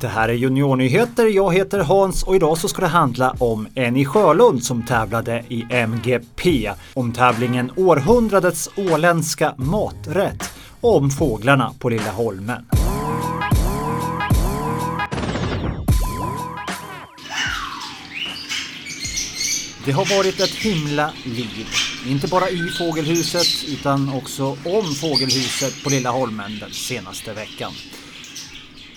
Det här är Juniornyheter. Jag heter Hans och idag så ska det handla om Annie Sjölund som tävlade i MGP. Om tävlingen Århundradets åländska maträtt och om fåglarna på Lilla Holmen. Det har varit ett himla liv. Inte bara i fågelhuset utan också om fågelhuset på Lilla Holmen den senaste veckan.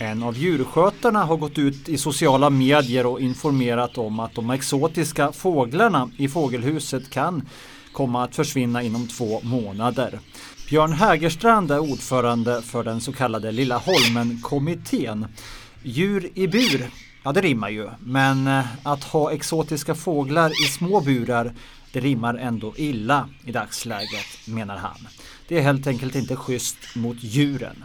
En av djurskötarna har gått ut i sociala medier och informerat om att de exotiska fåglarna i fågelhuset kan komma att försvinna inom två månader. Björn Hägerstrand är ordförande för den så kallade Lilla Holmen-kommittén. Djur i bur, ja det rimmar ju, men eh, att ha exotiska fåglar i små burar det rimmar ändå illa i dagsläget, menar han. Det är helt enkelt inte schysst mot djuren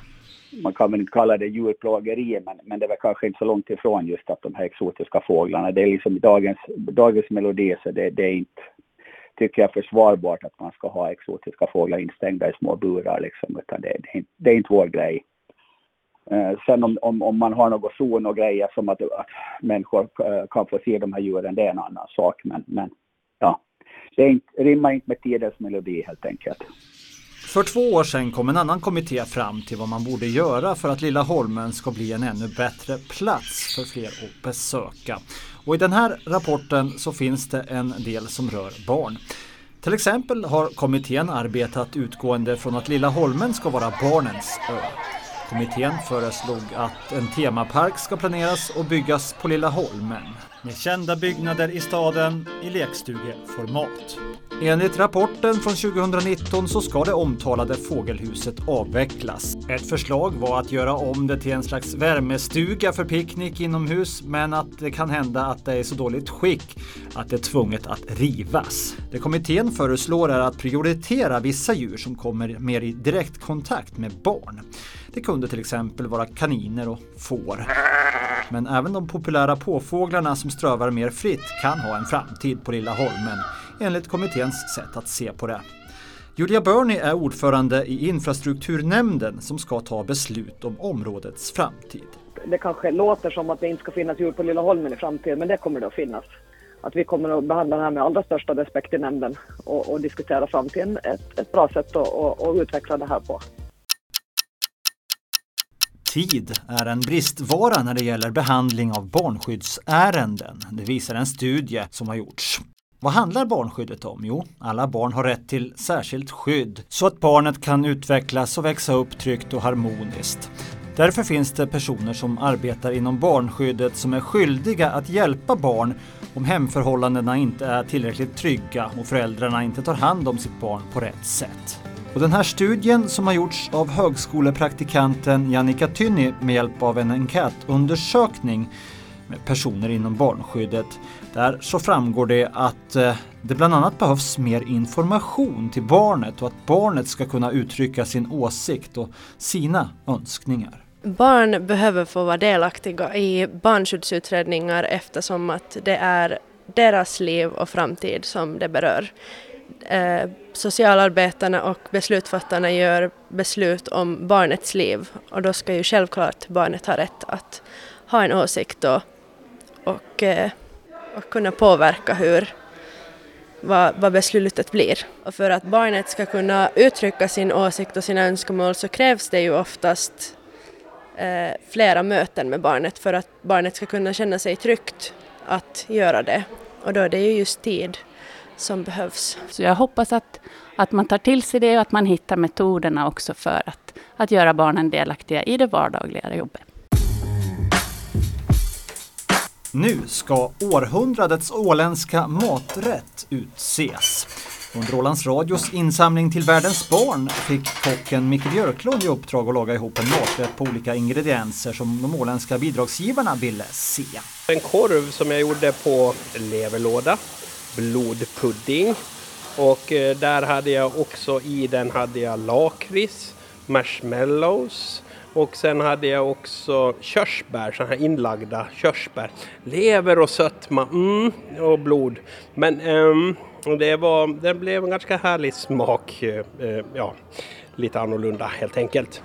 man kan väl inte kalla det djurplågeri, men, men det är väl kanske inte så långt ifrån just att de här exotiska fåglarna, det är liksom dagens, dagens melodi så det, det är inte, tycker jag, försvarbart att man ska ha exotiska fåglar instängda i små burar liksom, utan det, det, är, inte, det är inte vår grej. Eh, sen om, om, om man har något zon och grejer som att, att människor eh, kan få se de här djuren, det är en annan sak, men, men ja, det är inte, rimmar inte med tidens melodi helt enkelt. För två år sedan kom en annan kommitté fram till vad man borde göra för att Lilla Holmen ska bli en ännu bättre plats för fler att besöka. Och i den här rapporten så finns det en del som rör barn. Till exempel har kommittén arbetat utgående från att Lilla Holmen ska vara barnens ö. Kommittén föreslog att en temapark ska planeras och byggas på Lilla Holmen med kända byggnader i staden i lekstugeformat. Enligt rapporten från 2019 så ska det omtalade fågelhuset avvecklas. Ett förslag var att göra om det till en slags värmestuga för picknick inomhus, men att det kan hända att det är så dåligt skick att det är tvunget att rivas. Det kommittén föreslår är att prioritera vissa djur som kommer mer i direktkontakt med barn. Det kunde till exempel vara kaniner och får. Men även de populära påfåglarna som strövar mer fritt kan ha en framtid på Lilla Holmen enligt kommitténs sätt att se på det. Julia Burney är ordförande i infrastrukturnämnden som ska ta beslut om områdets framtid. Det kanske låter som att det inte ska finnas djur på Lilla Holmen i framtiden, men det kommer det att finnas. Att vi kommer att behandla det här med allra största respekt i nämnden och, och diskutera framtiden ett, ett bra sätt att, att utveckla det här på. Tid är en bristvara när det gäller behandling av barnskyddsärenden. Det visar en studie som har gjorts. Vad handlar barnskyddet om? Jo, alla barn har rätt till särskilt skydd så att barnet kan utvecklas och växa upp tryggt och harmoniskt. Därför finns det personer som arbetar inom barnskyddet som är skyldiga att hjälpa barn om hemförhållandena inte är tillräckligt trygga och föräldrarna inte tar hand om sitt barn på rätt sätt. Och den här studien som har gjorts av högskolepraktikanten Jannica Tynny med hjälp av en enkätundersökning med personer inom barnskyddet. Där så framgår det att eh, det bland annat behövs mer information till barnet och att barnet ska kunna uttrycka sin åsikt och sina önskningar. Barn behöver få vara delaktiga i barnskyddsutredningar eftersom att det är deras liv och framtid som det berör. Eh, socialarbetarna och beslutsfattarna gör beslut om barnets liv och då ska ju självklart barnet ha rätt att ha en åsikt och, och, eh, och kunna påverka hur, vad, vad beslutet blir. Och för att barnet ska kunna uttrycka sin åsikt och sina önskemål så krävs det ju oftast eh, flera möten med barnet för att barnet ska kunna känna sig tryggt att göra det. Och då är det ju just tid som behövs. Så jag hoppas att, att man tar till sig det och att man hittar metoderna också för att, att göra barnen delaktiga i det vardagliga jobbet. Nu ska århundradets åländska maträtt utses. Under Ålands Radios insamling till världens barn fick kocken Micke Björklund i uppdrag att laga ihop en maträtt på olika ingredienser som de åländska bidragsgivarna ville se. En korv som jag gjorde på leverlåda, blodpudding och eh, där hade jag också i den hade jag lakrits, marshmallows och sen hade jag också körsbär, så här inlagda körsbär. Lever och sötma, mm, och blod. Men um, det, var, det blev en ganska härlig smak, uh, ja, lite annorlunda helt enkelt.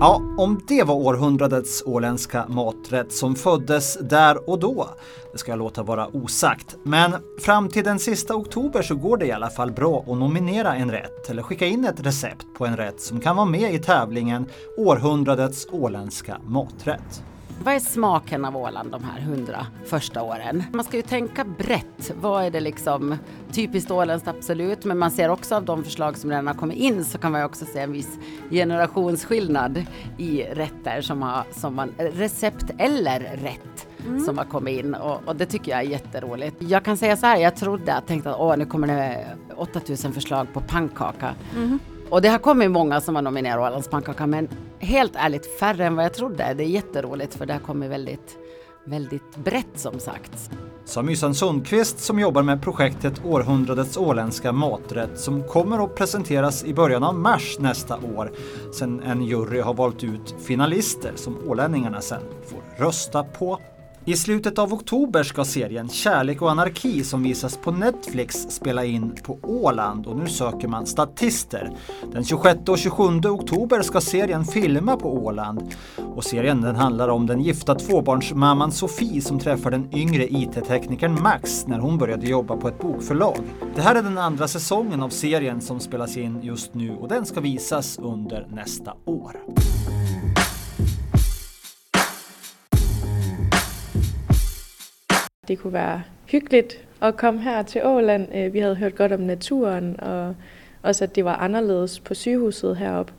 Ja, om det var århundradets åländska maträtt som föddes där och då, det ska jag låta vara osagt. Men fram till den sista oktober så går det i alla fall bra att nominera en rätt eller skicka in ett recept på en rätt som kan vara med i tävlingen Århundradets åländska maträtt. Vad är smaken av Åland de här hundra första åren? Man ska ju tänka brett. Vad är det liksom typiskt åländskt absolut, men man ser också av de förslag som redan har kommit in så kan man ju också se en viss generationsskillnad i rätter som har som man, recept eller rätt. Mm. som har kommit in och, och, det tycker jag är jätteroligt. Jag kan säga så här, jag trodde, jag tänkte att åh, nu kommer det 8000 förslag på pannkaka. Mm. Och det har kommit många som har nominerat Ålands pannkaka men helt ärligt färre än vad jag trodde. Det är jätteroligt för det har kommit väldigt, väldigt brett som sagt. Sa Mysan Sundqvist som jobbar med projektet Århundradets åländska maträtt som kommer att presenteras i början av mars nästa år. Sen en jury har valt ut finalister som ålänningarna sen får rösta på. I slutet av oktober ska serien Kärlek och anarki som visas på Netflix spela in på Åland och nu söker man statister. Den 26 och 27 oktober ska serien filma på Åland. Och serien den handlar om den gifta tvåbarnsmamman Sofie som träffar den yngre IT-teknikern Max när hon började jobba på ett bokförlag. Det här är den andra säsongen av serien som spelas in just nu och den ska visas under nästa år. Det kunne være hyggeligt at komme her til Åland. Øh, vi havde hørt godt om naturen, og også at det var anderledes på sygehuset heroppe.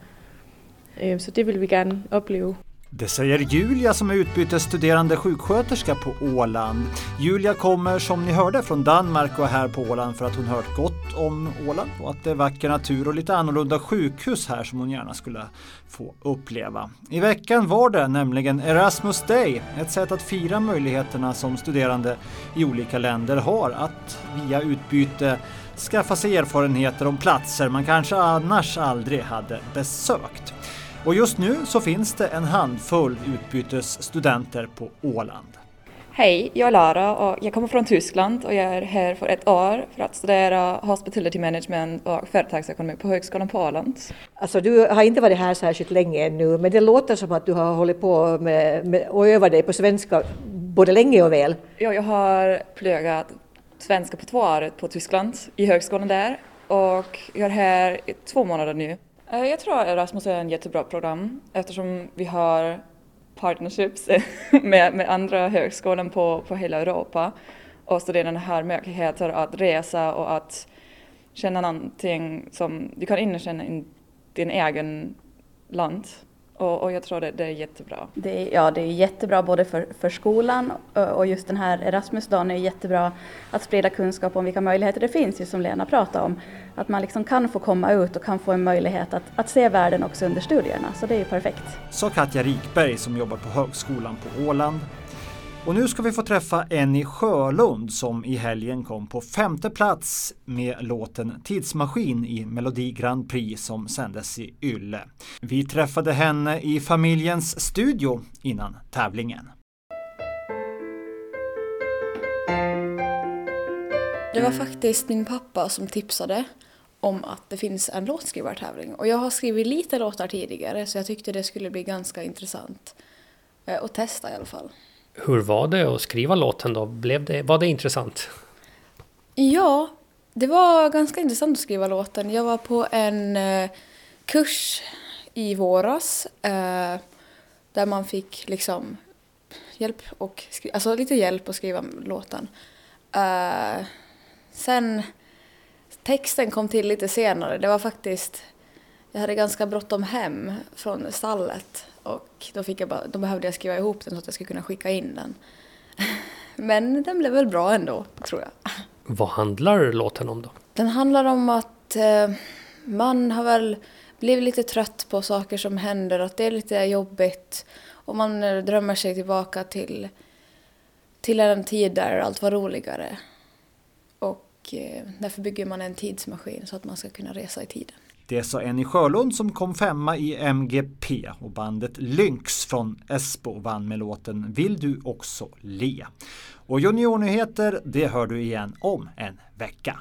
Øh, så det ville vi gerne opleve. Det säger Julia som är utbytesstuderande sjuksköterska på Åland. Julia kommer som ni hörde från Danmark och är här på Åland för att hon hört gott om Åland och att det är vacker natur och lite annorlunda sjukhus här som hon gärna skulle få uppleva. I veckan var det nämligen Erasmus Day, ett sätt att fira möjligheterna som studerande i olika länder har att via utbyte skaffa sig erfarenheter om platser man kanske annars aldrig hade besökt. Och just nu så finns det en handfull utbytesstudenter på Åland. Hej, jag är Lara och jag kommer från Tyskland och jag är här för ett år för att studera Hospitality Management och företagsekonomi på Högskolan på Åland. Alltså du har inte varit här särskilt länge ännu men det låter som att du har hållit på med, med och övat dig på svenska både länge och väl. Ja, jag har pluggat svenska på två år på Tyskland i högskolan där och jag är här i två månader nu. Eh, jag tror Erasmus är en jättebra program eftersom vi har partnerships med, med andra högskolor på, på hela Europa och studenterna har möjligheter att resa och att känna någonting som du kan inkänna i din egen land. Och, och jag tror det, det är jättebra. Det är, ja, det är jättebra både för, för skolan och just den här Erasmusdagen är jättebra att sprida kunskap om vilka möjligheter det finns, ju som Lena pratade om. Att man liksom kan få komma ut och kan få en möjlighet att, att se världen också under studierna, så det är ju perfekt. Sa Katja Rikberg som jobbar på Högskolan på Åland och nu ska vi få träffa Enny Sjölund som i helgen kom på femte plats med låten Tidsmaskin i Melodi Grand Prix som sändes i Ylle. Vi träffade henne i familjens studio innan tävlingen. Det var faktiskt min pappa som tipsade om att det finns en låtskrivartävling. Och jag har skrivit lite låtar tidigare så jag tyckte det skulle bli ganska intressant eh, att testa i alla fall. Hur var det att skriva låten då? Blev det, var det intressant? Ja, det var ganska intressant att skriva låten. Jag var på en eh, kurs i våras eh, där man fick liksom hjälp och skri- alltså lite hjälp att skriva låten. Eh, sen texten kom till lite senare. Det var faktiskt, jag hade ganska bråttom hem från stallet och då, fick jag bara, då behövde jag skriva ihop den så att jag skulle kunna skicka in den. Men den blev väl bra ändå, tror jag. Vad handlar låten om då? Den handlar om att eh, man har väl blivit lite trött på saker som händer, att det är lite jobbigt och man eh, drömmer sig tillbaka till, till en tid där allt var roligare. Och eh, därför bygger man en tidsmaskin så att man ska kunna resa i tiden. Det sa Enny Sjölund som kom femma i MGP och bandet Lynx från Esbo vann med låten Vill du också le? Och juniornyheter, det hör du igen om en vecka.